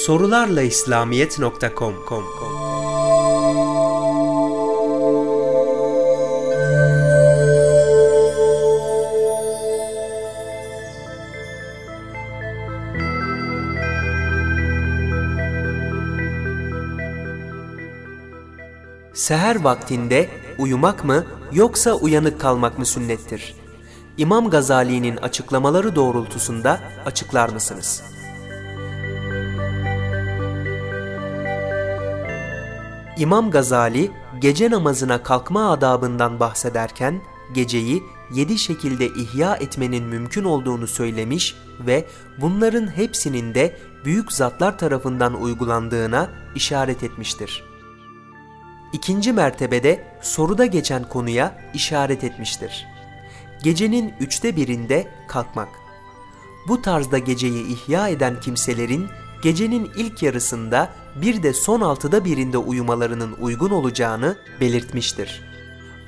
Sorularla İslamiyet.com Seher vaktinde uyumak mı yoksa uyanık kalmak mı sünnettir? İmam Gazali'nin açıklamaları doğrultusunda açıklar mısınız? İmam Gazali gece namazına kalkma adabından bahsederken geceyi yedi şekilde ihya etmenin mümkün olduğunu söylemiş ve bunların hepsinin de büyük zatlar tarafından uygulandığına işaret etmiştir. İkinci mertebede soruda geçen konuya işaret etmiştir. Gecenin üçte birinde kalkmak. Bu tarzda geceyi ihya eden kimselerin gecenin ilk yarısında bir de son altıda birinde uyumalarının uygun olacağını belirtmiştir.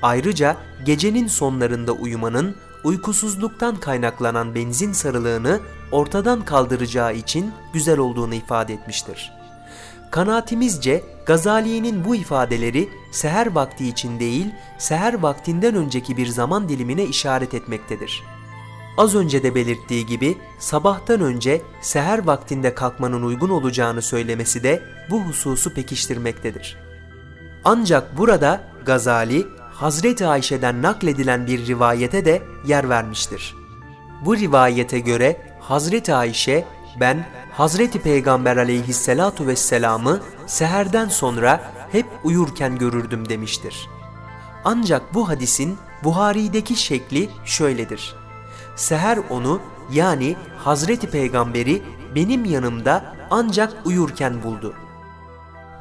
Ayrıca gecenin sonlarında uyumanın uykusuzluktan kaynaklanan benzin sarılığını ortadan kaldıracağı için güzel olduğunu ifade etmiştir. Kanaatimizce Gazali'nin bu ifadeleri seher vakti için değil, seher vaktinden önceki bir zaman dilimine işaret etmektedir. Az önce de belirttiği gibi sabahtan önce seher vaktinde kalkmanın uygun olacağını söylemesi de bu hususu pekiştirmektedir. Ancak burada Gazali, Hazreti Ayşe'den nakledilen bir rivayete de yer vermiştir. Bu rivayete göre Hazreti Ayşe, ben Hazreti Peygamber aleyhisselatu vesselam'ı seherden sonra hep uyurken görürdüm demiştir. Ancak bu hadisin Buhari'deki şekli şöyledir. Seher onu yani Hazreti Peygamberi benim yanımda ancak uyurken buldu.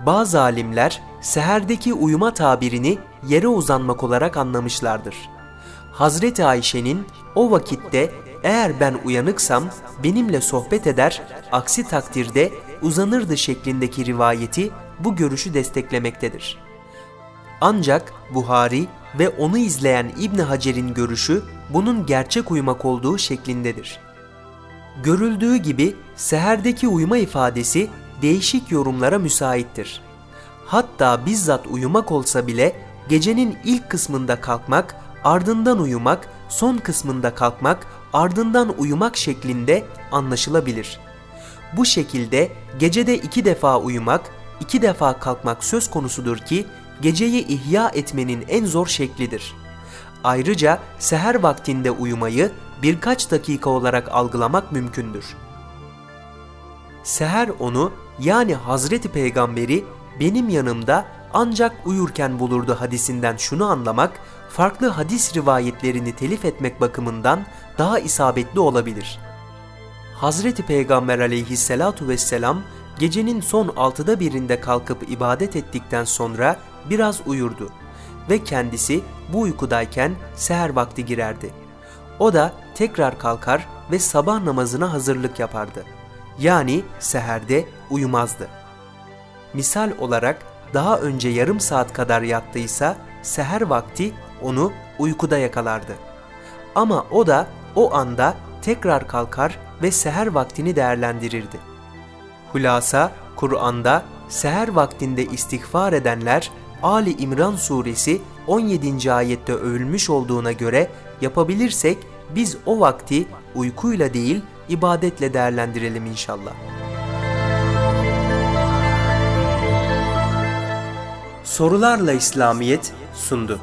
Bazı alimler seherdeki uyuma tabirini yere uzanmak olarak anlamışlardır. Hazreti Ayşe'nin o vakitte eğer ben uyanıksam benimle sohbet eder, aksi takdirde uzanırdı şeklindeki rivayeti bu görüşü desteklemektedir. Ancak Buhari ve onu izleyen İbn Hacer'in görüşü bunun gerçek uyumak olduğu şeklindedir. Görüldüğü gibi seherdeki uyuma ifadesi değişik yorumlara müsaittir. Hatta bizzat uyumak olsa bile gecenin ilk kısmında kalkmak, ardından uyumak, son kısmında kalkmak, ardından uyumak şeklinde anlaşılabilir. Bu şekilde gecede iki defa uyumak, iki defa kalkmak söz konusudur ki geceyi ihya etmenin en zor şeklidir. Ayrıca seher vaktinde uyumayı birkaç dakika olarak algılamak mümkündür. Seher onu yani Hazreti Peygamberi benim yanımda ancak uyurken bulurdu hadisinden şunu anlamak, farklı hadis rivayetlerini telif etmek bakımından daha isabetli olabilir. Hazreti Peygamber aleyhissalatu vesselam gecenin son altıda birinde kalkıp ibadet ettikten sonra biraz uyurdu ve kendisi bu uykudayken seher vakti girerdi. O da tekrar kalkar ve sabah namazına hazırlık yapardı. Yani seherde uyumazdı. Misal olarak daha önce yarım saat kadar yattıysa seher vakti onu uykuda yakalardı. Ama o da o anda tekrar kalkar ve seher vaktini değerlendirirdi. Hulasa Kur'an'da seher vaktinde istiğfar edenler Ali İmran suresi 17. ayette övülmüş olduğuna göre yapabilirsek biz o vakti uykuyla değil ibadetle değerlendirelim inşallah. Sorularla İslamiyet sundu.